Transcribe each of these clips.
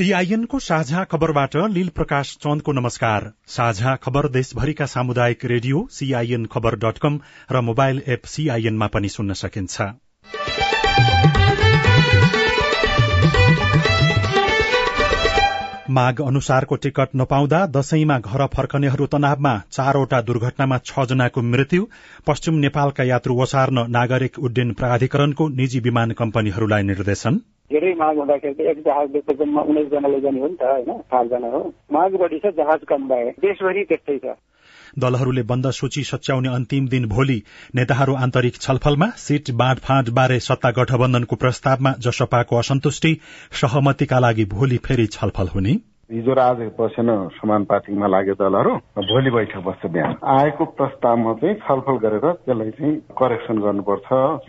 सीआईएनको साझा खबरबाट लील प्रकाश चन्दको नमस्कार। साझा खबर देशभरिका सामुदायिक रेडियो सीआईएन खबर डट कम र मोबाइल एप सीआईएनमा पनि सुन्न सकिन्छ। माग अनुसारको टिकट नपाउँदा दशैंमा घर फर्कनेहरू तनावमा चारवटा दुर्घटनामा छ जनाको मृत्यु पश्चिम नेपालका यात्रु ओसार्न नागरिक उड्डयन प्राधिकरणको निजी विमान कम्पनीहरूलाई निर्देशन। धेरै माग हुँदाखेरि त एक जहाजले जम्मा उन्नाइसजनाले जाने हो नि त होइन? सातजना हो। माग बढी छ जहाज कम भए। देशभरि त्यस्तै छ। दलहरूले बन्द सूची सच्याउने अन्तिम दिन भोलि नेताहरू आन्तरिक छलफलमा सीट बाँडफाँड बारे सत्ता गठबन्धनको प्रस्तावमा जसपाको असन्तुष्टि सहमतिका लागि भोलि फेरि छलफल हुने। हिजो र आज बसेन समानुपातिकमा लाग्यो दलहरू भोलि बैठक बस्छ बिहान। आएको प्रस्तावमा चाहिँ छलफल गरेर त्यसलाई चाहिँ करेक्सन गर्नुपर्छ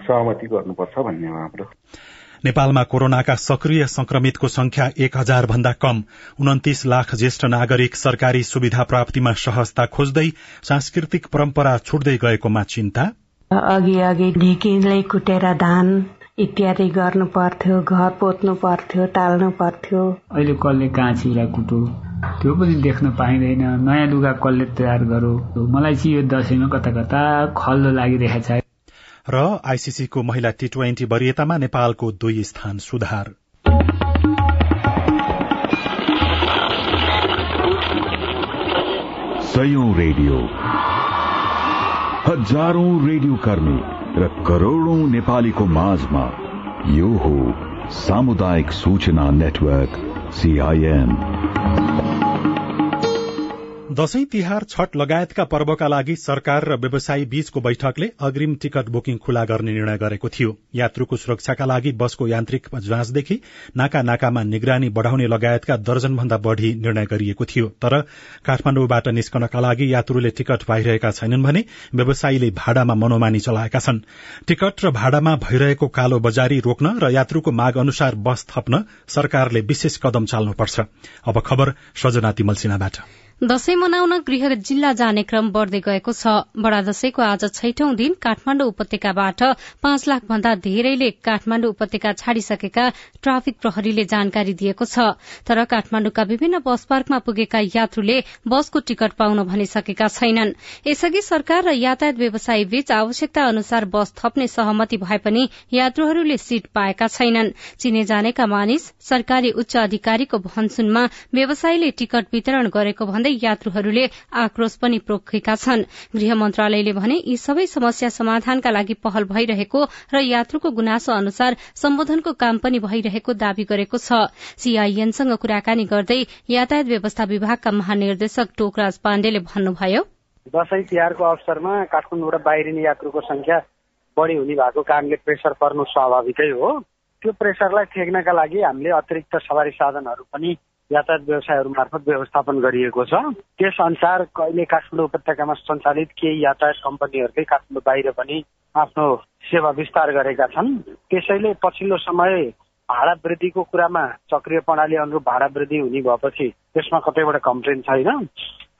सहमति गर्नुपर्छ भन्ने हो हाम्रो। नेपालमा कोरोनाका सक्रिय संक्रमितको संख्या एक हजार भन्दा कम। उन्तिस लाख ज्येष्ठ नागरिक सरकारी सुविधा प्राप्तिमा सहजता खोज्दै सांस्कृतिक परम्परा छुट्दै गएकोमा चिन्ता? अघि अघि ढिकीलाई कुटेर धान इत्यादि गर्नु पर्थ्यो घर पोत्नु पर्थ्यो टाल्नु पर्थ्यो। अहिले कसले कहाँ चिउरा कुटो? त्यो पनि देख्न पाइँदैन। नयाँ लुगा कसले तयार गरो। मलाई चाहिँ यो दसैँमा कता कता खल्लो लागिरहेछ र आईसीसीको महिला टी ट्वेन्टी वरियतामा नेपालको दुई स्थान सुधार। रेडियो। हजारौं रेडियो कर्मी र करोड़ौं नेपालीको माझमा यो हो सामुदायिक सूचना नेटवर्क सीआईएन दशैं तिहार छठ लगायतका पर्वका लागि सरकार र व्यवसायी बीचको बैठकले अग्रिम टिकट बुकिङ खुला गर्ने निर्णय गरेको थियो। यात्रुको सुरक्षाका लागि बसको यान्त्रिक जाँचदेखि नाका नाकामा निगरानी बढ़ाउने लगायतका दर्जनभन्दा बढ़ी निर्णय गरिएको थियो। तर काठमाण्डुबाट निस्कनका लागि यात्रुले टिकट पाइरहेका छैनन् भने व्यवसायीले भाडामा मनोमानी चलाएका छन्। टिकट र भाडामा भइरहेको कालो बजारी रोक्न र यात्रुको माग अनुसार बस थप्न सरकारले विशेष कदम चाल्नुपर्छ। दशैं मनाउन गृह जिल्ला जाने क्रम बढ़दै गएको छ। बड़ा दशैंको आज छैठौं दिन काठमाण्डु उपत्यकाबाट पाँच लाख भन्दा धेरैले काठमाण्डु उपत्यका छाडिसकेका ट्राफिक प्रहरीले जानकारी दिएको छ। तर काठमाण्डुका विभिन्न बस पार्कमा पुगेका यात्रुले बसको टिकट पाउन भनिसकेका छैनन्। यसअघि सरकार र यातायात व्यवसायी बीच आवश्यकता अनुसार बस थप्ने सहमति भए पनि यात्रुहरूले सीट पाएका छैनन्। चिने जानेका मानिस सरकारी उच्च अधिकारीको भनसुनमा व्यवसायीले टिकट वितरण गरेको भन्दै यात्रुहरूले आक्रोश पनि पोखेका छन्। गृह मन्त्रालयले भने यी सबै समस्या समाधानका लागि पहल भइरहेको र यात्रुको गुनासो अनुसार सम्बोधनको काम पनि भइरहेको दावी गरेको छ। सीआईएनसँग कुराकानी गर्दै यातायात व्यवस्था विभागका महानिर्देशक टोकराज पाण्डेले भन्नुभयो दशैं तिहारको अवसरमा काठमाडौँबाट बाहिरिने यात्रुको संख्या बढ़ी हुने भएको कारणले प्रेसर पर्नु स्वाभाविकै हो। त्यो प्रेसरलाई ठेक्नका लागि हामीले अतिरिक्त सवारी साधनहरू पनि यातायात व्यवसायहरू मार्फत व्यवस्थापन गरिएको छ। त्यस अनुसार कहिले काठमाडौँ उपत्यकामा सञ्चालित केही यातायात कम्पनीहरूकै काठमाडौँ बाहिर पनि आफ्नो सेवा विस्तार गरेका छन्। त्यसैले पछिल्लो समय भाडा वृद्धिको कुरामा चक्रिय प्रणाली अनुरूप भाडा वृद्धि हुने भएपछि त्यसमा कतैबाट कम्प्लेन छैन।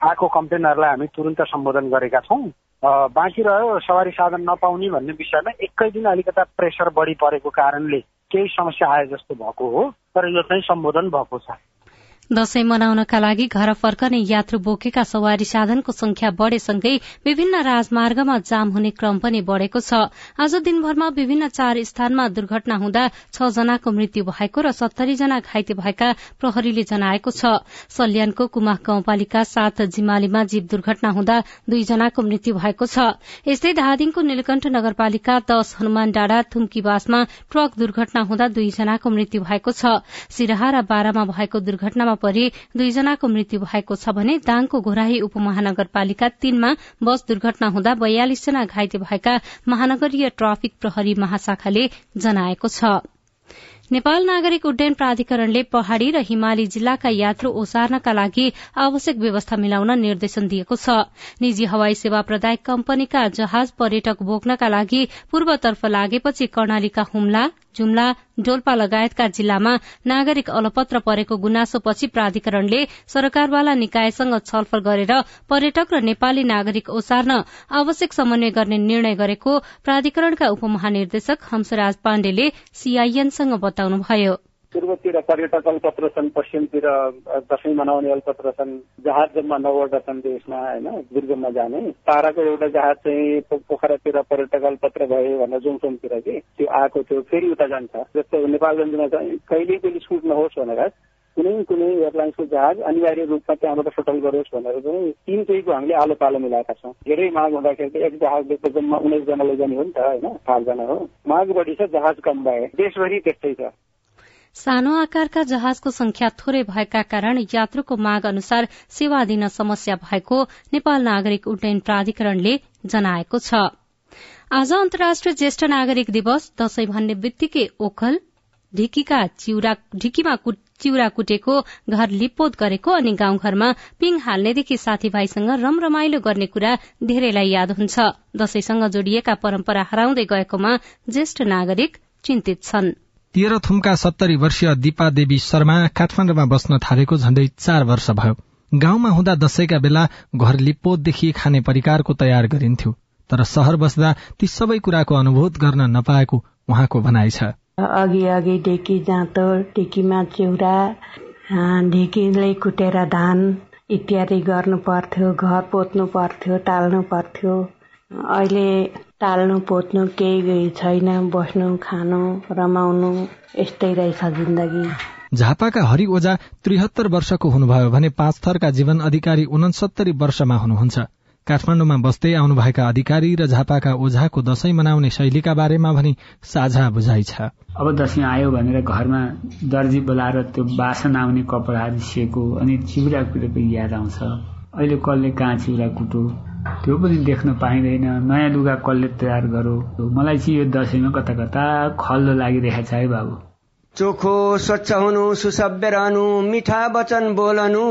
आएको कम्प्लेनहरूलाई हामी तुरन्त सम्बोधन गरेका छौँ। बाँकी रह्यो सवारी साधन नपाउने भन्ने विषयमा एकै दिन अलिकता प्रेसर बढी परेको कारणले केही समस्या आए जस्तो भएको हो। तर यो चाहिँ सम्बोधन भएको छ। दशैं मनाउनका लागि घर फर्कने यात्रु बोकेका सवारी साधनको संख्या बढ़ेसँगै विभिन्न राजमार्गमा जाम हुने क्रम पनि बढ़ेको छ। आज दिनभरमा विभिन्न चार स्थानमा दुर्घटना हुँदा छ जनाको मृत्यु भएको र सत्तरी जना घाइते भएका प्रहरीले जनाएको छ। सल्यानको कुमाह गाउँपालिका सात जिमालीमा जीव दुर्घटना हुँदा दुईजनाको मृत्यु भएको छ। यस्तै धादिङको नीलकण्ठ नगरपालिका दश हनुमान डाँडा थुम्कीवासमा ट्रक दुर्घटना हुँदा दुईजनाको मृत्यु भएको छ। सिराहा र बाह्रमा भएको दुर्घटनामा परि दुईजनाको मृत्यु भएको छ भने दाङको घोराही उपमहानगरपालिका तीनमा बस दुर्घटना हुँदा बयालिसजना घाइते भएका महानगरीय ट्राफिक प्रहरी महाशाखाले जनाएको छ। नेपाल नागरिक उड्डयन प्राधिकरणले पहाड़ी र हिमाली जिल्लाका यात्रु ओसार्नका लागि आवश्यक व्यवस्था मिलाउन निर्देशन दिएको छ। निजी हवाई सेवा प्रदायक कम्पनीका जहाज पर्यटक बोक्नका लागि पूर्वतर्फ लागेपछि कर्णालीका हुम्ला जुम्ला डोल्पा लगायतका जिल्लामा नागरिक अलपत्र परेको गुनासोपछि प्राधिकरणले सरकारवाला निकायसँग छलफल गरेर पर्यटक र नेपाली नागरिक ओसार्न आवश्यक समन्वय गर्ने निर्णय गरेको प्राधिकरणका उपमहानिर्देशक हंसराज पाण्डेले सीआईएनसँग बताउनुभयो। पूर्वतिर पर्यटक अल्पत्र छन् पश्चिमतिर दसैँ मनाउने अल्पत्र छन् जहाज जम्मा नौवटा छन् देशमा होइन दुर्गममा जाने। ताराको एउटा जहाज चाहिँ पोखरातिर पर्यटक अल्पत्र भयो भनेर जोङसोङतिर कि त्यो आएको थियो फेरि उता जान्छ। जस्तो नेपालगञ्जमा चाहिँ कहिल्यै पनि छुट नहोस् भनेर कुनै कुनै एयरलाइन्सको जहाज अनिवार्य रूपमा त्यहाँबाट सटल गरोस् भनेर चाहिँ तिन चोइको हामीले आलो पालो मिलाएका छौँ। धेरै माग हुँदाखेरि एक जहाजले त जम्मा उन्नाइसजना लैजाने हो नि त होइन चारजना हो। माग बढी छ जहाज कम भए देशभरि त्यस्तै छ। सानो आकारका जहाजको संख्या थोरै भएका कारण यात्रुको माग अनुसार सेवा दिन समस्या भएको नेपाल नागरिक उड्डयन प्राधिकरणले जनाएको छ। आज अन्तर्राष्ट्रिय ज्येष्ठ नागरिक दिवस दशैं भन्ने बित्तिकै ओखल ढिकीमा चिउरा कुटेको घर लिपोत गरेको अनि गाउँघरमा पिङ हाल्नेदेखि साथीभाइसँग रमरमाइलो गर्ने कुरा धेरैलाई याद हुन्छ। दशैंसँग जोडिएका परम्परा हराउँदै गएकोमा ज्येष्ठ नागरिक चिन्तित छनृ। तेह्रथुमका सत्तरी वर्षीय दिपा देवी शर्मा काठमाडौँमा बस्न थालेको झण्डै चार वर्ष भयो। गाउँमा हुँदा दशैंका बेला घर लिप्पोतदेखि खाने परिकारको तयार गरिन्थ्यो तर सहर बस्दा ती सबै कुराको अनुभूत गर्न नपाएको उहाँको भनाइ छ। अघि अघि ढेकी जाँतो ढेकीमा चिउरा ढेकीलाई कुटेर धान इत्यादि गर्नु पर्थ्यो घर पोत्नु पर्थ्यो टाल्नु पर्थ्यो। अहिले टाल्नु पोत्नु केही छैन। बस्नु खानु रमाउनु यस्तै रहेछ जिन्दगी। झापाका हरि ओझा त्रिहत्तर वर्षको हुनुभयो भने पाँच थरका जीवन अधिकारी उनसत्तरी वर्षमा हुनुहुन्छ। काठमाडौँमा बस्दै आउनुभएका अधिकारी र झापाका ओझाको दशैं मनाउने शैलीका बारेमा भने साझा बुझाइ छ। अब दसैँ आयो भनेर घरमा दर्जी बोलाएर त्यो बासन आउने कपडाहरू सिएको अनि चिउरा कुटेको याद आउँछ। अहिले कसले कहाँ चिउरा कुटो त्यो पनि देख्न पाइँदैन नयाँ लुगा कसले तयार गरौँ मलाई चाहिँ यो दसैँमा कता कता खल्लो लागिरहेको छ है बाबु। चोखो स्वच्छ हुनु सुसभ्य रहनु मिठा वचन बोलनु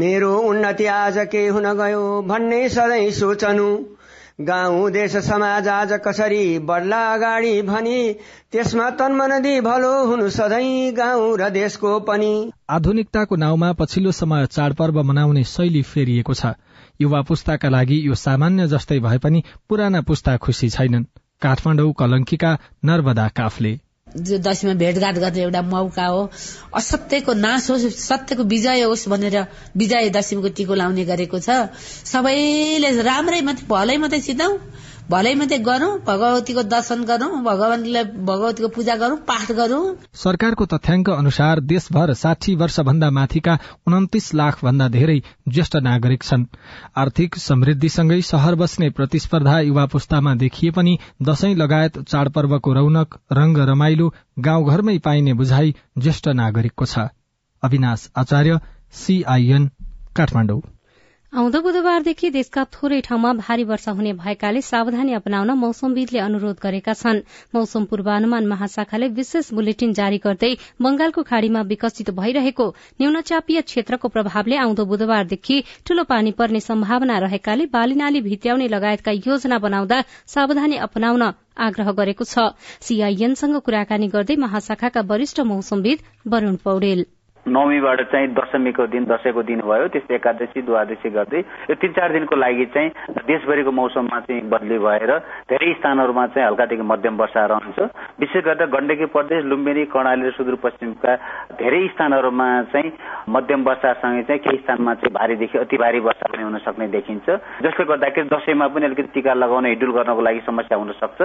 मेरो उन्नति आज के हुन गयो भन्ने सधैँ सोचनु। गाउँ देश समाज आज कसरी बढ्ला अगाडि भनी त्यसमा तन्मनदी भलो हुनु सधैँ गाउँ र देशको पनि। आधुनिकताको नाउँमा पछिल्लो समय चाडपर्व मनाउने शैली फेरिएको छ। युवा पुस्ताका लागि यो सामान्य जस्तै भए पनि पुराना पुस्ता खुसी छैनन्। काठमाडौँ कलंकीका नर्मदा काफले। दशैंमा भेटघाट गर्ने एउटा मौका हो असत्यको नाश होस् सत्यको विजय होस् भनेर विजय दशमीको टिको लाउने गरेको छ। सबैले राम्रै मात्रै भलै मात्रै सिधाउ भलै मात्रै गरौं भगवतीको दर्शन गरौं भगवानलाई भगवतीको पूजा गरौं पाठ गरौं। सरकारको तथ्याङ्क अनुसार देशभर साठी वर्ष भन्दा माथिका उन्तिस लाख भन्दा धेरै ज्येष्ठ नागरिक छन्। आर्थिक समृद्धिसँगै शहर बस्ने प्रतिस्पर्धा युवा पुस्तामा देखिए पनि दशैं लगायत चाडपर्वको रौनक रंग रमाइलो गाउँघरमै पाइने बुझाइ ज्येष्ठ नागरिकको छ। अविनाश आचार्य सीआईएन काठमाडौँ। आउँदो बुधबारदेखि देशका थोरै ठाउँमा भारी वर्षा हुने भएकाले सावधानी अपनाउन मौसमविदले अनुरोध गरेका छन्। मौसम पूर्वानुमान महाशाखाले विशेष बुलेटिन जारी गर्दै बंगालको खाड़ीमा विकसित भइरहेको न्यूनचापीय क्षेत्रको प्रभावले आउँदो बुधबारदेखि ठूलो पानी पर्ने सम्भावना रहेकाले बालीनाली भित्याउने लगायतका योजना बनाउँदा सावधानी अपनाउन आग्रह गरेको छ। सीआईएनसँग कुराकानी गर्दै महाशाखाका वरिष्ठ मौसमविद वरूण पौडेल। नवमीबाट चाहिँ दशमीको दिन दसैँको दिन भयो त्यस्तै एकादशी द्वादशी गर्दै यो तिन चार दिनको लागि चाहिँ देशभरिको मौसममा चाहिँ बदली भएर धेरै स्थानहरूमा चाहिँ हल्कादेखि मध्यम वर्षा रहन्छ। विशेष गरेर गण्डकी प्रदेश लुम्बिनी कर्णाली र सुदूरपश्चिमका धेरै स्थानहरूमा चाहिँ मध्यम वर्षासँगै चाहिँ केही स्थानमा चाहिँ भारीदेखि अति भारी वर्षा पनि हुन सक्ने देखिन्छ। जसले गर्दाखेरि दसैँमा पनि अलिकति टिका लगाउन हिडुल गर्नको लागि समस्या हुन सक्छ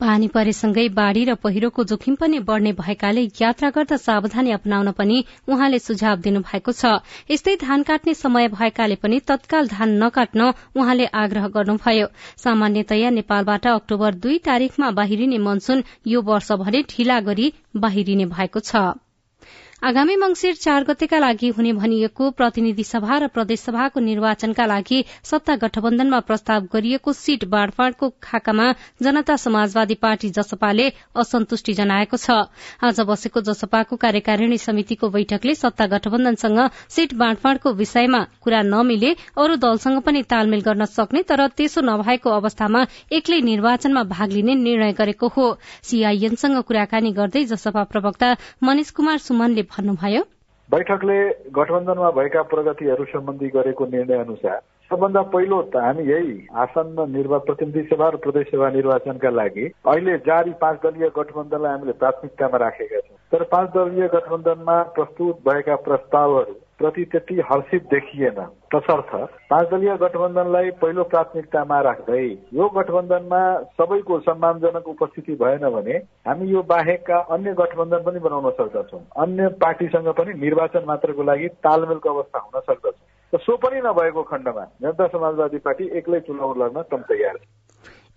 पानी परेसँगै बाढ़ी र पहिरोको जोखिम पनि बढ़ने भएकाले यात्रा गर्दा सावधानी अपनाउन पनि उहाँले सुझाव दिनुभएको छ। यस्तै धान काट्ने समय भएकाले पनि तत्काल धान नकाट्न उहाँले आग्रह गर्नुभयो। सामान्यतया नेपालबाट अक्टोबर दुई तारीकमा बाहिरिने मनसून यो वर्ष भने ढिला गरी बाहिरिने भएको छ। आगामी मंगिर चार गतेका लागि हुने भनिएको प्रतिनिधि सभा र प्रदेशसभाको निर्वाचनका लागि सत्ता गठबन्धनमा प्रस्ताव गरिएको सीट बाँडफाँडको खाकामा जनता समाजवादी पार्टी जसपाले असन्तुष्टि जनाएको छ। आज बसेको जसपाको कार्यकारिणी समितिको बैठकले सत्ता गठबन्धनसँग सीट बाँडफाँडको विषयमा कुरा नमिले अरू दलसँग पनि तालमेल गर्न सक्ने तर त्यसो नभएको अवस्थामा एक्लै निर्वाचनमा भाग लिने निर्णय गरेको हो। सीआईएनसँग कुराकानी गर्दै जसपा प्रवक्ता मनिष कुमार सुमनले भन्नुभयो। बैठकले गठबन्धनमा भएका प्रगतिहरू सम्बन्धी गरेको निर्णय अनुसार सबभन्दा पहिलो त हामी यही आसन्न निर्वाचन प्रतिनिधि सभा र प्रदेश सभा निर्वाचनका लागि अहिले जारी पाँच दलीय गठबन्धनलाई हामीले प्राथमिकतामा राखेका छौँ। तर पाँच दलीय गठबन्धनमा प्रस्तुत भएका प्रस्तावहरू प्रति त्यति हर्षित देखिएन। तसर्थ पाँच दलीय गठबन्धनलाई पहिलो प्राथमिकतामा राख्दै यो गठबन्धनमा सबैको सम्मानजनक उपस्थिति भएन भने हामी यो बाहेकका अन्य गठबन्धन पनि बनाउन सक्दछौँ। अन्य पार्टीसँग पनि निर्वाचन मात्रको लागि तालमेलको अवस्था हुन सक्दछ। र सो पनि नभएको खण्डमा जनता समाजवादी पार्टी एक्लै चुनाव लड्न कम तयार छ।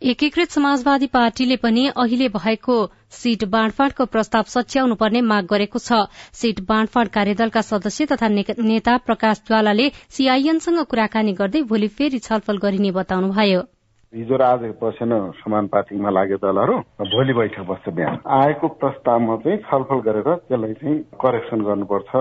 एकीकृत समाजवादी पार्टीले पनि अहिले भएको सीट बाँडफाँडको प्रस्ताव सच्याउनु पर्ने माग गरेको छ। सीट बाँडफाँड कार्यदलका सदस्य तथा नेता प्रकाश ज्वालाले सीआईएनसँग कुराकानी गर्दै भोलि फेरि छलफल गरिने बताउनुभयो। हिजो र आज बसेन समानुपातिकमा लाग्यो दलहरू भोलि बैठक बस्छ बिहान। आएको प्रस्तावमा चाहिँ छलफल गरेर त्यसलाई चाहिँ करेक्सन गर्नुपर्छ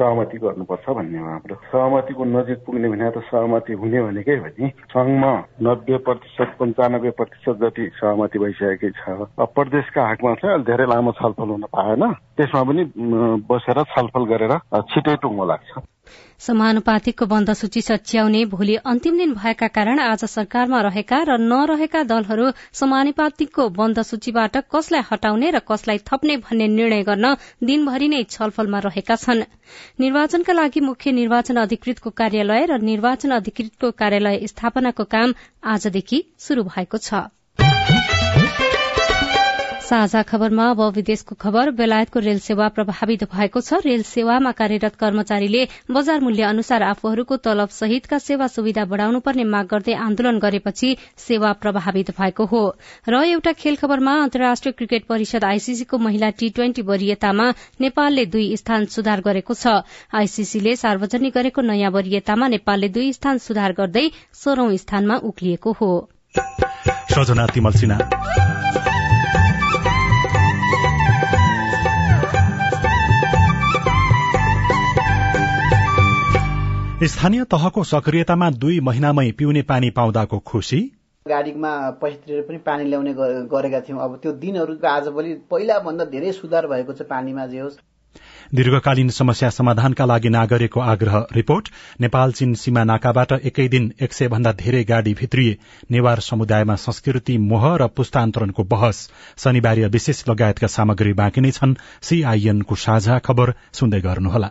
सहमति गर्नुपर्छ भन्ने हो हाम्रो। सहमतिको नजिक पुग्ने भने त सहमति हुने भनेकै हो नि। सङ्घमा नब्बे प्रतिशत पन्चानब्बे प्रतिशत जति सहमति भइसकेकै छ। प्रदेशका हकमा चाहिँ अलिक धेरै लामो छलफल हुन पाएन। त्यसमा पनि बसेर छलफल गरेर छिटै टुङ्गो लाग्छ। समानुपातिकको बन्द सूची सच्याउने भोलि अन्तिम दिन भएका कारण आज सरकारमा रहेका र नरहेका दलहरू समानुपातिकको बन्द सूचीबाट कसलाई हटाउने र कसलाई थप्ने भन्ने निर्णय गर्न दिनभरि नै छलफलमा रहेका छन्। निर्वाचनका लागि मुख्य निर्वाचन अधिकृतको कार्यालय र निर्वाचन अधिकृतको कार्यालय स्थापनाको काम आजदेखि शुरू भएको छ। साझा खबरमा अब विदेशको खबर। बेलायतको रेल सेवा प्रभावित भएको छ। रेल सेवामा कार्यरत कर्मचारीले बजार मूल्य अनुसार आफूहरूको तलब सहितका सेवा सुविधा बढ़ाउनुपर्ने माग गर्दै आन्दोलन गरेपछि सेवा प्रभावित भएको हो। र एउटा खेल खबरमा अन्तर्राष्ट्रिय क्रिकेट परिषद आईसीसीको महिला टी ट्वेन्टी वरियतामा नेपालले दुई स्थान सुधार गरेको छ। आईसीसीले सार्वजनिक गरेको नयाँ वरियतामा नेपालले दुई स्थान सुधार गर्दै सोह्रौं स्थानमा उक्लिएको हो। स्थानीय तहको सक्रियतामा दुई महिनामै पिउने पानी पाउँदाको खुशी? गाडीमा पैसा पनि पानी ल्याउने गरेका थियौँ। अब त्यो दिनहरूको आजभोलि पहिलाभन्दा धेरै सुधार भएको छ पानीमा जे होस्। दीर्घकालीन समस्या समाधानका लागि नागरिकको आग्रह रिपोर्ट। नेपाल चीन सीमा नाकाबाट एकै दिन एक सय भन्दा धेरै गाड़ी भित्रिए नेवार समुदायमा संस्कृति मोह र पुस्तान्तरणको बहस। शनिबार विशेष लगायतका सामग्री बाँकी नै छन्। सीआईएनको साझा खबर सुन्दै गर्नुहोला।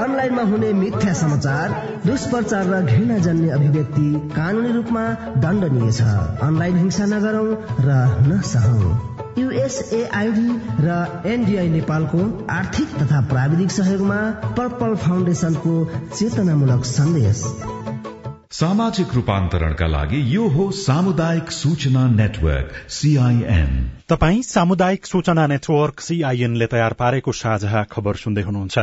अनलाइनमा हुने मिथ्या समाचार दुष्प्रचार र घृणा जन्य अभिव्यक्ति कानूनी रूपमा दण्डनीय छ। अनलाइन हिंसा नगरौं र नसहौं। युएसएआईडी र एनडीआई नेपालको आर्थिक तथा प्राविधिक सहयोगमा पर्पल फाउन्डेशनको चेतनामूलक सन्देश। सामाजिक रूपान्तरणका लागि यो हो सामुदायिक सूचना नेटवर्क सीआईएन तपाई सामुदायिक सूचना नेटवर्क सीआईएनले तयार पारेको साझा खबर सुन्दै हुनुहुन्छ।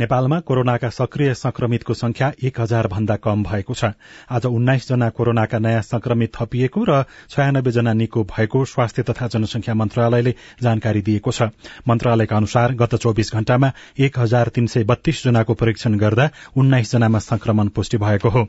नेपालमा कोरोनाका सक्रिय संक्रमितको संख्या एक हजार भन्दा कम भएको छ। आज उन्नाइस जना कोरोनाका नयाँ संक्रमित थपिएको र छयानब्बे जना निको भएको स्वास्थ्य तथा जनसंख्या मन्त्रालयले जानकारी दिएको छ। मन्त्रालयका अनुसार गत चौविस घण्टामा एक हजार तीन सय बत्तीस जनाको परीक्षण गर्दा उन्नाइस जनामा संक्रमण पुष्टि भएको हो।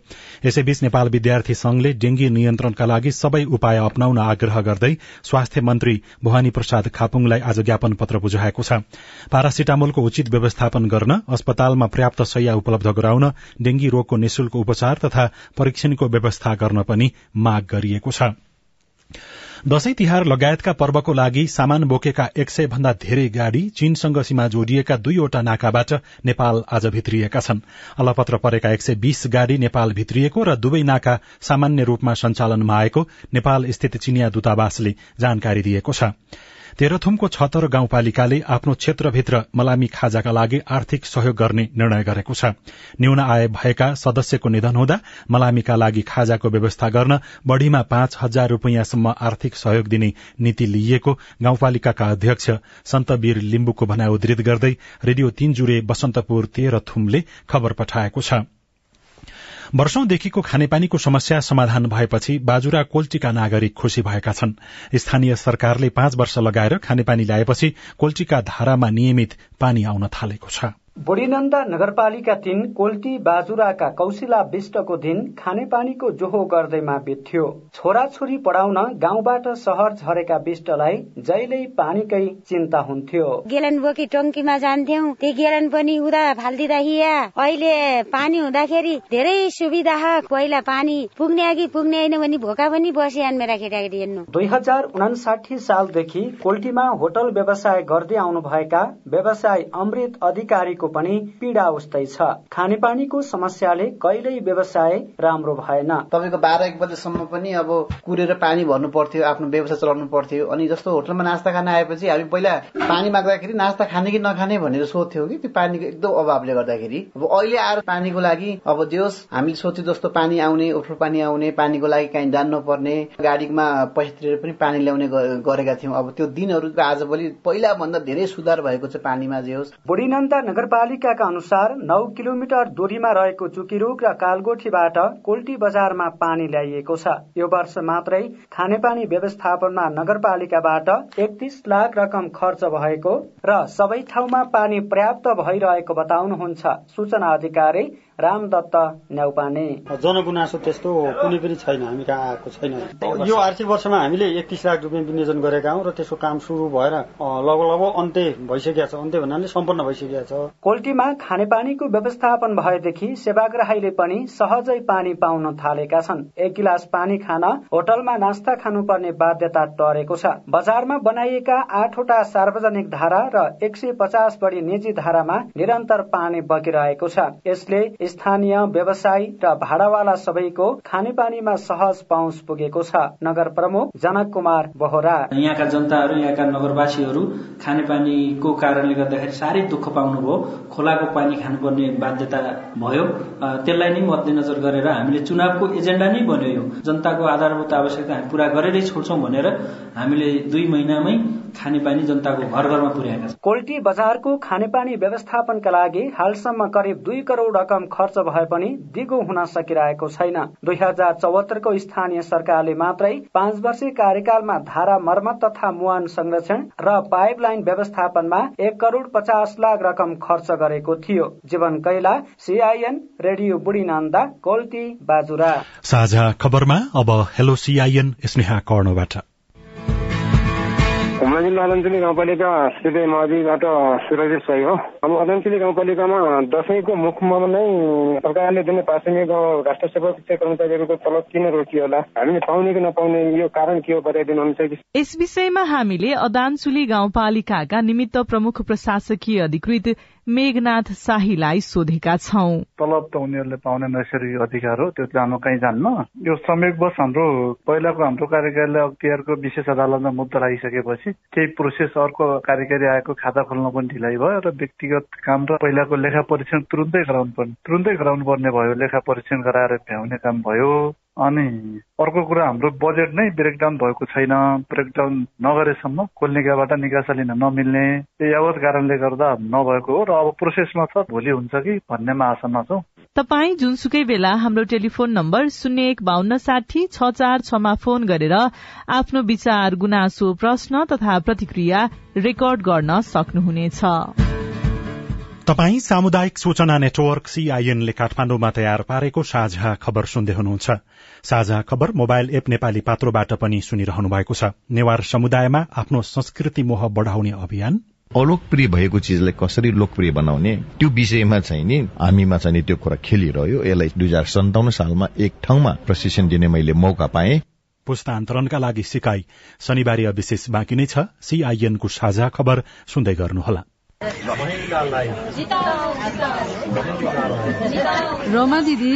यसैबीच नेपाल विद्यार्थी संघले डेंगी नियन्त्रणका लागि सबै उपाय अप्नाउन आग्रह गर्दै स्वास्थ्य मन्त्री भवानी प्रसाद खापुङलाई आज ज्ञापन पत्र बुझाएको छ। पारासिटामोलको उचित व्यवस्थापन गर्न अस्पतालमा पर्याप्त शैया उपलब्ध गराउन डेंगी रोगको निशुल्क उपचार तथा परीक्षणको व्यवस्था गर्न पनि माग गरिएको छ। दशैं तिहार लगायतका पर्वको लागि सामान बोकेका एक सय भन्दा धेरै गाड़ी चीनसँग सीमा जोडिएका दुईवटा नाकाबाट नेपाल आज भित्रिएका छन्। अलपत्र परेका एक सय बीस गाड़ी नेपाल भित्रिएको र दुवै नाका सामान्य रूपमा सञ्चालनमा आएको नेपाल स्थित चिनिया दूतावासले जानकारी दिएको छ। तेह्रथुमको छतर गाउँपालिकाले आफ्नो क्षेत्रभित्र मलामी खाजाका लागि आर्थिक सहयोग गर्ने निर्णय गरेको छ। न्यून आय भएका सदस्यको निधन हुँदा मलामीका लागि खाजाको व्यवस्था गर्न बढ़ीमा पाँच हजार रूपियाँसम्म आर्थिक सहयोग दिने नीति लिइएको गाउँपालिकाका अध्यक्ष सन्तवीर लिम्बुको भनाइ उद्धृत गर्दै रेडियो तीन जुरे बसन्तपुर तेह्रथुमले खबर पठाएको छ। वर्षौंदेखिको खानेपानीको समस्या समाधान भएपछि बाजुरा कोल्टीका नागरिक खुशी भएका छन्। स्थानीय सरकारले पाँच वर्ष लगाएर खानेपानी ल्याएपछि कोल्टीका धारामा नियमित पानी आउन थालेको छ। बुढीनन्दा नगरपालिका तीन कोल्टी बाजुराका कौशिला विष्टको दिन खानेपानीको जोहो गर्दैमा बित्थ्यो छोराछोरी पढाउन गाउँबाट सहर झरेका विष्टलाई जहिल्यै पानीकै चिन्ता हुन्थ्यो। गेलन बोकी टङ्कीमा जान्थ्यौ त्यो गेलन पनि उदा फालिदिँदा हिया। अहिले पानी हुँदाखेरि धेरै सुविधा पहिला पानी पुग्ने अघि पुग्ने होइन भने भोका पनि बसिहान मेरा केटाकेटी हेर्नु। दुई हजार उनासाठी सालदेखि कोल्टीमा होटल व्यवसाय गर्दै आउनुभएका व्यवसाय अमृत अधिकारीको पनि पीड़ा उस्तै छ। खानेपानीको समस्याले कहिल्यै व्यवसाय राम्रो भएन। तपाईँको बाह्र एक बजेसम्म पनि अब कुरेर पानी भर्नु पर्थ्यो आफ्नो व्यवसाय चलाउनु पर्थ्यो। अनि जस्तो होटलमा नास्ता खान आएपछि हामी पहिला पानी माग्दाखेरि नास्ता खाने कि नखाने भनेर सोध्थ्यौ कि त्यो पानीको एकदम अभावले गर्दाखेरि। अब अहिले आएर पानीको लागि अब जोस् हामीले सोच्यो जस्तो पानी आउने ओठो पानी आउने पानीको लागि काहीँ जान्नु पर्ने गाडीमा पैसा तिरेर पनि पानी ल्याउने गरेका थियौँ। अब त्यो दिनहरूको आजभोलि पहिला भन्दा धेरै सुधार भएको छ पानीमा जे होस्। बुढीनन्दा नगरपालिकाका अनुसार नौ किलोमिटर दूरीमा रहेको चुकिरुक र कालगोठीबाट कोल्टी बजारमा पानी ल्याइएको छ। यो वर्ष मात्रै खानेपानी व्यवस्थापनमा नगरपालिकाबाट एकतीस लाख रकम खर्च भएको र सबै ठाउँमा पानी पर्याप्त भइरहेको बताउनुहुन्छ। सूचना अधिकारी रामदत्त न्याउपाने। जनगुनासो त्यस्तो कुनै पनि छैन हामी कहाँ आएको छैन। यो आर्थिक वर्षमा हामीले एकतिस लाख रुपियाँ विनियोजन गरेका हौँ र त्यसको काम सुरु भएर लगभग लगभग अन्त्य भइसकेको छ। अन्त्य भन्नाले सम्पन्न भइसकेको छ। कोल्टीमा खानेपानीको व्यवस्थापन भएदेखि सेवाग्राहीले पनि सहजै पानी पाउन थालेका छन्। एक गिलास पानी खान होटलमा नास्ता खानुपर्ने बाध्यता टरेको छ। बजारमा बनाइएका आठवटा सार्वजनिक धारा र एक सय पचास बढी निजी धारामा निरन्तर पानी बगिरहेको छ। यसले स्थानीय व्यवसायी र भाडावाला सबैको खानेपानीमा सहज पहुँच पुगेको छ। नगर प्रमुख जनक कुमार बोहरा। यहाँका जनताहरू यहाँका नगरवासीहरू खानेपानीको कारणले गर्दाखेरि साह्रै दुःख पाउनुभयो। खोलाको पानी खानुपर्ने बाध्यता भयो। त्यसलाई नै मध्यनजर गरेर हामीले चुनावको एजेन्डा नै बन्यो यो। जनताको आधारभूत आवश्यकता हामी पूरा गरेरै छोड्छौँ भनेर हामीले दुई महिनामै खानेपानी जनताको घर घरमा पुर्याएका छौँ कोल्टी बजारको खानेपानी व्यवस्थापनका लागि हालसम्म करिब दुई करोड़ रकम खर्च भए पनि दिगो हुन सकिरहेको छैन। दुई हजार चौहत्तरको स्थानीय सरकारले मात्रै पाँच वर्षीय कार्यकालमा धारा मर्मत तथा मुहान संरक्षण र पाइपलाइन व्यवस्थापनमा एक करोड़ पचास लाख रकम खर्च गरेको थियो। जीवन कैला सीआईएन रेडियो बुढी नन्दा कोल्टी बाजुरा। साझा खबरमा अब हेलो सीआईएन स्नेहा कर्णबाट। हुम्ला जिल्ला अदनसिली गाउँपालिका सिधै नदीबाट सुरक्षित सही हो। अब अदनसिली गाउँपालिकामा दसैँको मुखमा नै सरकारले दिने प्राथमिक राष्ट्र सेवा कर्मचारीहरूको तलब किन रोकियो होला? हामीले पाउने कि नपाउने यो कारण के हो बताइदिनुहुन्छ कि? यस विषयमा हामीले अदानसुली गाउँपालिकाका निमित्त प्रमुख प्रशासकीय अधिकृत मेघनाथ शाहीलाई सोधेका छौं। तलब त उनीहरूले पाउने नैसर्गिक अधिकार हो त्यो जानु कहीँ जान्न। यो संयोगवश हाम्रो पहिलाको हाम्रो कार्यकालले अख्तियारको विशेष अदालतमा मुद्दा राखिसकेपछि केही प्रोसेस अर्को कार्यकारी आएको खाता खोल्न पनि ढिलाइ भयो र व्यक्तिगत काम र पहिलाको लेखा परीक्षण तुरुन्तै गराउनु पर्ने तुरुन्तै गराउनु पर्ने भयो लेखा परीक्षण गराएर भ्याउने काम भयो। अनि अर्को कुरा हाम्रो बजेट नै ब्रेकडाउन भएको छैन। ब्रेकडाउन नगरेसम्म कोल्निकाबाट निकासा लिन नमिल्ने। यावत कारणले गर्दा नभएको हो र अब प्रोसेसमा छ भोलि हुन्छ कि भन्नेमा आशामा छौँ। तपाई जुनसुकै बेला हाम्रो टेलिफोन नम्बर शून्य एक बान्न साठी छ चार छमा फोन गरेर आफ्नो विचार गुनासो प्रश्न तथा प्रतिक्रिया रेकर्ड गर्न सक्नुहुनेछ। तपाई सामुदायिक सूचना नेटवर्क सीआईएनले काठमाण्डुमा तयार पारेको साझा खबर सुन्दै हुनुहुन्छ। साझा खबर मोबाइल एप नेपाली पात्रोबाट पनि सुनिरहनु भएको छ। नेवार समुदायमा आफ्नो संस्कृति मोह बढ़ाउने अभियान। अलोकप्रिय भएको चिजलाई कसरी लोकप्रिय बनाउने त्यो विषयमा चाहिँ नि हामीमा चाहिँ नि त्यो कुरा खेलिरह्यो। यसलाई दुई हजार सन्ताउन्न सालमा एक ठाउँमा प्रशिक्षण दिने मैले मौका पाएँ। पुस्तान्तरणका लागि सिकाई शनिबार विशेष बाँकी नै छ। सीआईएनको साझा खबर सुन्दै गर्नुहोला। रमा दिदी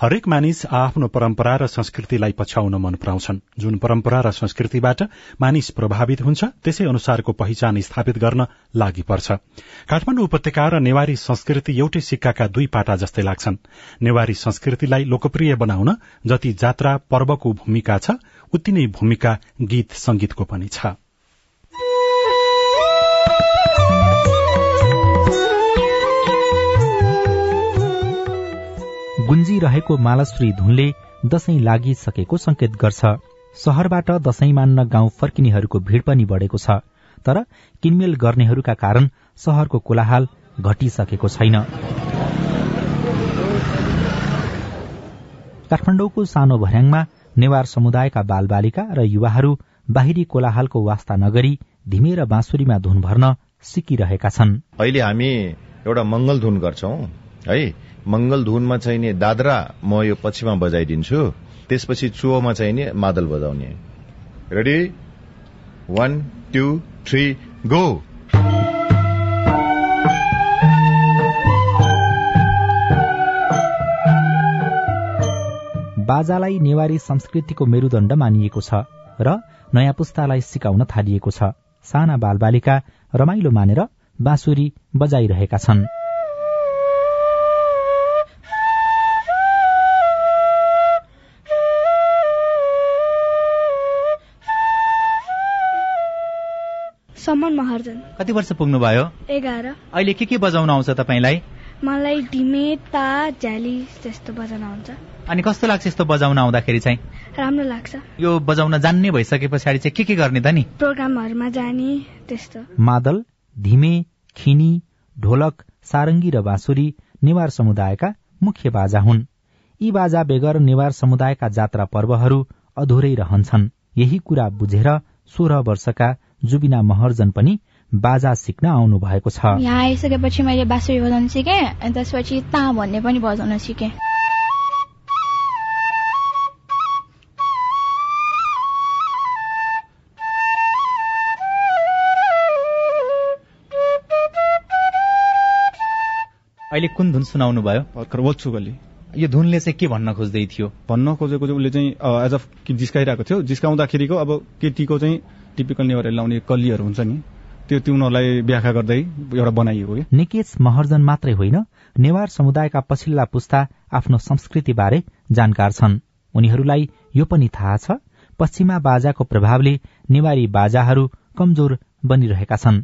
हरेक मानिस आफ्नो परम्परा र संस्कृतिलाई पछ्याउन मन पराउँछन्। जुन परम्परा र संस्कृतिबाट मानिस प्रभावित हुन्छ त्यसै अनुसारको पहिचान स्थापित गर्न लागि पर्छ। काठमाडौँ उपत्यका र नेवारी संस्कृति एउटै सिक्काका दुई पाटा जस्तै लाग्छन्। नेवारी संस्कृतिलाई लोकप्रिय बनाउन जति जात्रा पर्वको भूमिका छ उति नै भूमिका गीत संगीतको पनि छ। गुन्जिरहेको मालाश्री धुनले दशैं लागिसकेको संकेत गर्छ। शहरबाट दशैं मान्न गाउँ फर्किनेहरूको भीड़ पनि बढ़ेको छ तर किनमेल गर्नेहरूका कारण शहरको कोलाहाल घटिसकेको छैन। काठमाडौँको सानो भर्याङमा नेवार समुदायका बालबालिका र युवाहरू बाहिरी कोलाहालको वास्ता नगरी धिमे र बाँसुरीमा धुन भर्न सिकिरहेका छन्। अहिले हामी एउटा मंगल धुन गर्छौं है? मंगल धुनमा चाहिँ नि दादरा म यो पछिमा बजाइदिन्छु। त्यसपछि चुहोमा चाहिँ नि मादल बजाउने। Ready one two three go बाजालाई Newari संस्कृतिको मेरुदण्ड मानिएको छ र नयाँ पुस्तालाई सिकाउन थालिएको छ। साना बालबालिका रमाइलो मानेर बाँसुरी बजाइरहेका छन्। महर्जन कति वर्ष पुग्नुभयो? एघार। अहिले के के बजाउन आउँछ तपाईँलाई? मलाई ढिमे ता झ्याली जस्तो बजाउन आउँछ। अनि कस्तो लाग्छ यस्तो बजाउन आउँदाखेरि चाहिँ? राम्रो लाग्छ। यो बजाउन जान्ने भइसके पछाडि चाहिँ के के गर्ने त नि? प्रोग्रामहरूमा जाने त्यस्तो। मादल धिमे खिनी ढोलक सारङ्गी र बाँसुरी नेवार समुदायका मुख्य बाजा हुन्। यी बाजा बेगर नेवार समुदायका जात्रा पर्वहरू अधुरै रहन्छन्। यही कुरा बुझेर सोह्र वर्षका जुबिना महर्जन पनि बाजा सिक्न आउनु भएको छ। यहाँ आइसकेपछि मैले बाँसुरी बजाउन सिकेँ अनि त्यसपछि ता भन्ने पनि बजाउन सिकेँ। अहिले कुन धुन सुनाउनु भयो? भर्खर वल्छु गली यो धुनले चाहिँ के भन्न खोज्दै थियो? भन्न खोजेको चाहिँ उसले चाहिँ एज अफ जिस्काइरहेको थियो। जिस्काउँदाखेरिको अब केटीको चाहिँ टिपिकल नेवारले लाउने कल्लीहरू हुन्छ नि त्यो त्यो उनीहरूलाई व्याख्या गर्दै एउटा बनाइएको कि निकेश महर्जन मात्रै होइन नेवार समुदायका पछिल्ला पुस्ता आफ्नो संस्कृतिबारे जानकार छन्। उनीहरूलाई यो पनि थाहा छ पश्चिमा बाजाको प्रभावले नेवारी बाजाहरू कमजोर बनिरहेका छन्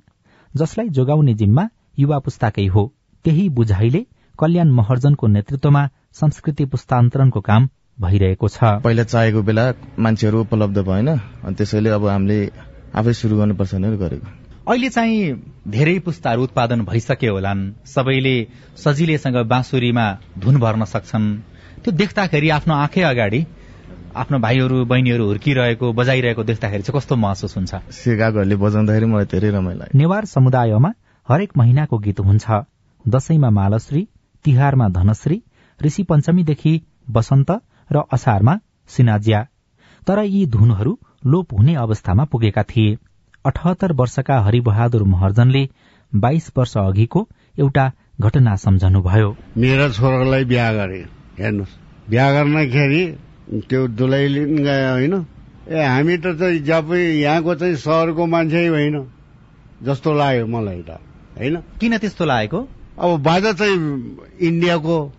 जसलाई जोगाउने जिम्मा युवा पुस्ताकै हो। त्यही बुझाइले कल्याण महर्जनको नेतृत्वमा संस्कृति पुस्तान्तरणको काम भइरहेको छ। पहिला चाहेको बेला मान्छेहरू उपलब्ध भएन अनि त्यसैले अब हामीले आफै सुरु गर्नुपर्छ भनेर गरेको। अहिले चाहिँ धेरै पुस्ताहरू उत्पादन भइसके होलान्। सबैले सजिलैसँग बाँसुरीमा धुन भर्न सक्छन्। त्यो देख्दाखेरि आफ्नो आँखै अगाडि आफ्नो भाइहरू बहिनीहरू हुर्किरहेको बजाइरहेको देख्दाखेरि चाहिँ कस्तो महसुस हुन्छ। सिकाकोहरूले बजाउँदाखेरि मलाई धेरै रमाइलो नेवार समुदायमा हरेक महिनाको गीत हुन्छ। दशैंमा मालश्री तिहारमा धनश्री ऋषि पञ्चमीदेखि बसन्त र असारमा सिनाज्या। तर यी धुनहरू लोप हुने अवस्थामा पुगेका थिए। अठहत्तर वर्षका हरिबहादुर महर्जनले बाइस वर्ष अघिको एउटा घटना सम्झनुभयो। मेरो छोरालाई बिहा गरे। हेर्नुहोस्। बिहा गर्दाखेरि त्यो दुलै लिन गयो होइन। ए हामी त चाहिँ जब यहाँको चाहिँ सहरको मान्छे होइन। जस्तो लाग्यो मलाई त होइन? किन त्यस्तो लागेको? अब बाजा चाहिँ इन्डियाको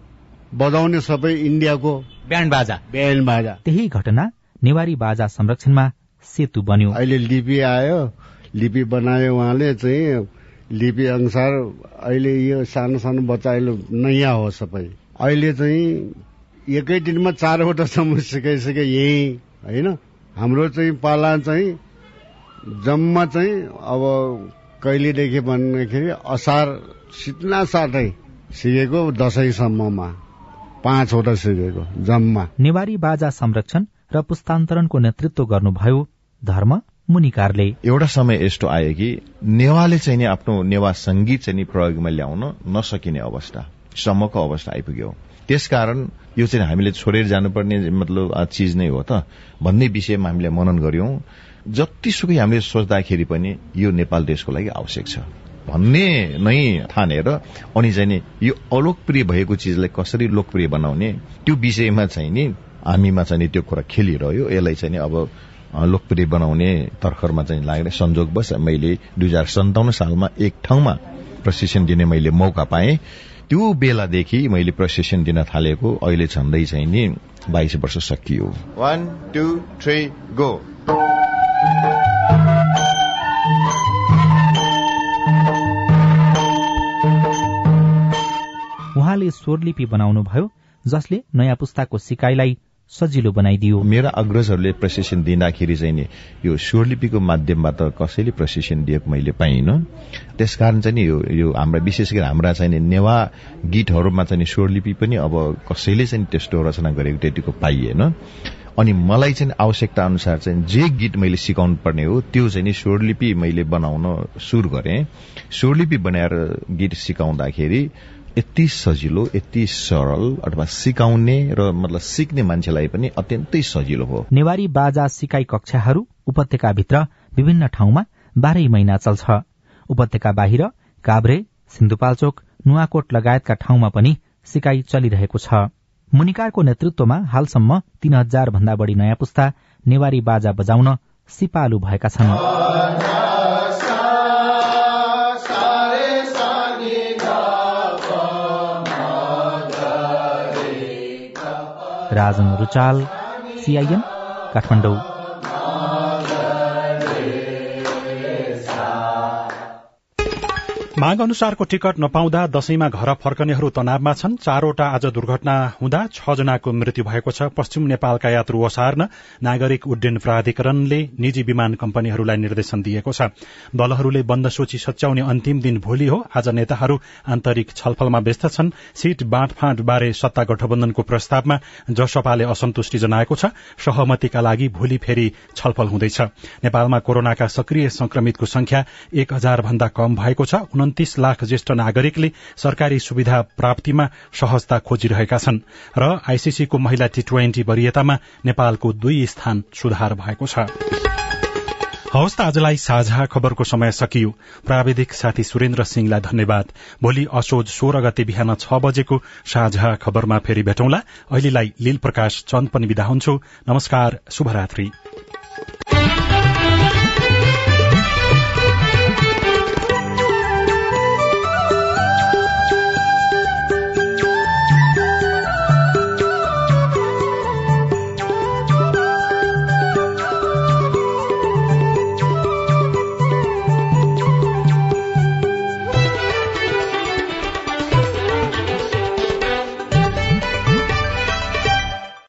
बजाउने सबै इन्डियाको। ब्यान्ड बाजा। ब्यान्ड बाजा। त्यही घटना नेवारी बाजा संरक्षणमा सेतु बन्यो। अहिले लिपि आयो लिपि बनायो उहाँले चाहिँ लिपि अनुसार अहिले यो सानो सानो बच्चा अहिले नयाँ हो सबै। अहिले चाहिँ एकै दिनमा चारवटासम्म सिकाइसके यही होइन? हाम्रो चाहिँ पाला चाहिँ जम्मा चाहिँ अब कहिलेदेखि भन्दाखेरि असार सित्ना साथै सिकेको दसैँसम्ममा। पाँचवटा सिकेको जम्मा। नेवारी बाजा संरक्षण र पुस्तान्तरणको नेतृत्व गर्नुभयो धर्म मुनिकारले। एउटा समय यस्तो आयो कि नेवाले चाहिँ नि आफ्नो नेवा संगीत चाहिँ नि प्रयोगमा ल्याउन नसकिने अवस्था सम्मको अवस्था आइपुग्यो। त्यसकारण यो चाहिँ हामीले छोडेर जानुपर्ने मतलब चिज नै हो त। भन्ने विषयमा हामीले मनन गर्यौं जतिसुकै हामीले सोच्दाखेरि पनि यो नेपाल देशको लागि आवश्यक छ। भन्ने नै ठानेर अनि चाहिँ नि यो अलोकप्रिय भएको चिजलाई कसरी लोकप्रिय बनाउने त्यो विषयमा चाहिँ नि हामीमा चाहिँ नि त्यो कुरा खेलिरह्यो। यसलाई चाहिँ नि अब लोकप्रिय बनाउने तर्खरमा चाहिँ लाग्ने संजोगवश मैले दुई हजार सन्ताउन्न सालमा एक ठाउँमा प्रशिक्षण दिने मैले मौका पाएँ। त्यो बेलादेखि मैले प्रशिक्षण दिन थालेको अहिले झन्डै चाहिँ नि बाइस वर्ष सकियो। वान टू थ्री गो उहाँले स्वरलिपि बनाउनुभयो जसले नयाँ पुस्ताको सिकाइलाई सजिलो बनाइदियो। मेरा अग्रजहरूले प्रशिक्षण दिँदाखेरि चाहिँ नि यो स्वरलिपिको माध्यमबाट कसैले प्रशिक्षण दिएको मैले पाइन। त्यसकारण चाहिँ नि यो हाम्रा विशेष गरी हाम्रा चाहिँ नेवा गीतहरूमा चाहिँ स्वरलिपि पनि अब कसैले चाहिँ त्यस्तो रचना गरेको त्यतिको पाइएन। अनि मलाई चाहिँ आवश्यकता अनुसार चाहिँ जे गीत मैले सिकाउनु पर्ने हो त्यो चाहिँ नि स्वरलिपि मैले बनाउन सुरु गरेँ। स्वरलिपि बनाएर गीत सिकाउँदाखेरि यति सजिलो यति सरल अथवा सिकाउने र मतलब सिक्ने मान्छेलाई पनि अत्यन्तै सजिलो हो। नेवारी बाजा सिकाइ कक्षाहरू उपत्यकाभित्र विभिन्न ठाउँमा बाह्रै महिना चल्छ। उपत्यका बाहिर काभ्रे सिन्धुपाल्चोक नुवाकोट लगायतका ठाउँमा पनि सिकाइ चलिरहेको छ। मुनिकारको नेतृत्वमा हालसम्म तीन हजार भन्दा बढ़ी नयाँ पुस्ता नेवारी बाजा बजाउन सिपालु भएका छन्। राजन रुचाल सीआईएन काठमाडौँ। माग अनुसारको टिकट नपाउँदा दशैंमा घर फर्कनेहरू तनावमा छन्। चारवटा आज दुर्घटना हुँदा छ जनाको मृत्यु भएको छ। पश्चिम नेपालका यात्रु ओसार्न नागरिक उड्डयन प्राधिकरणले निजी विमान कम्पनीहरूलाई निर्देशन दिएको छ। दलहरूले बन्द सूची सच्याउने अन्तिम दिन भोलि हो। आज नेताहरू आन्तरिक छलफलमा व्यस्त छन्। सीट बाँडफाँड बारे सत्ता गठबन्धनको प्रस्तावमा जसपाले असन्तुष्टि जनाएको छ सहमतिका लागि भोलि फेरि छलफल हुँदैछ। नेपालमा कोरोनाका सक्रिय संक्रमितको संख्या एक हजार भन्दा कम भएको छ। उन्तिस लाख ज्येष्ठ नागरिकले सरकारी सुविधा प्राप्तिमा सहजता खोजिरहेका छन् र आईसीसीको महिला टी ट्वेन्टी वरियतामा नेपालको दुई स्थान सुधार भएको छ। हवस् त आजलाई साझा खबरको समय सकियो। प्राविधिक साथी सुरेन्द्र सिंहलाई धन्यवाद। भोलि असोज सोह्र गते बिहान छ बजेको साझा खबरमा फेरि भेटौँला। अहिलेलाई लील प्रकाश चन्द पनि विदा हुन्छु। नमस्कार शुभरात्री।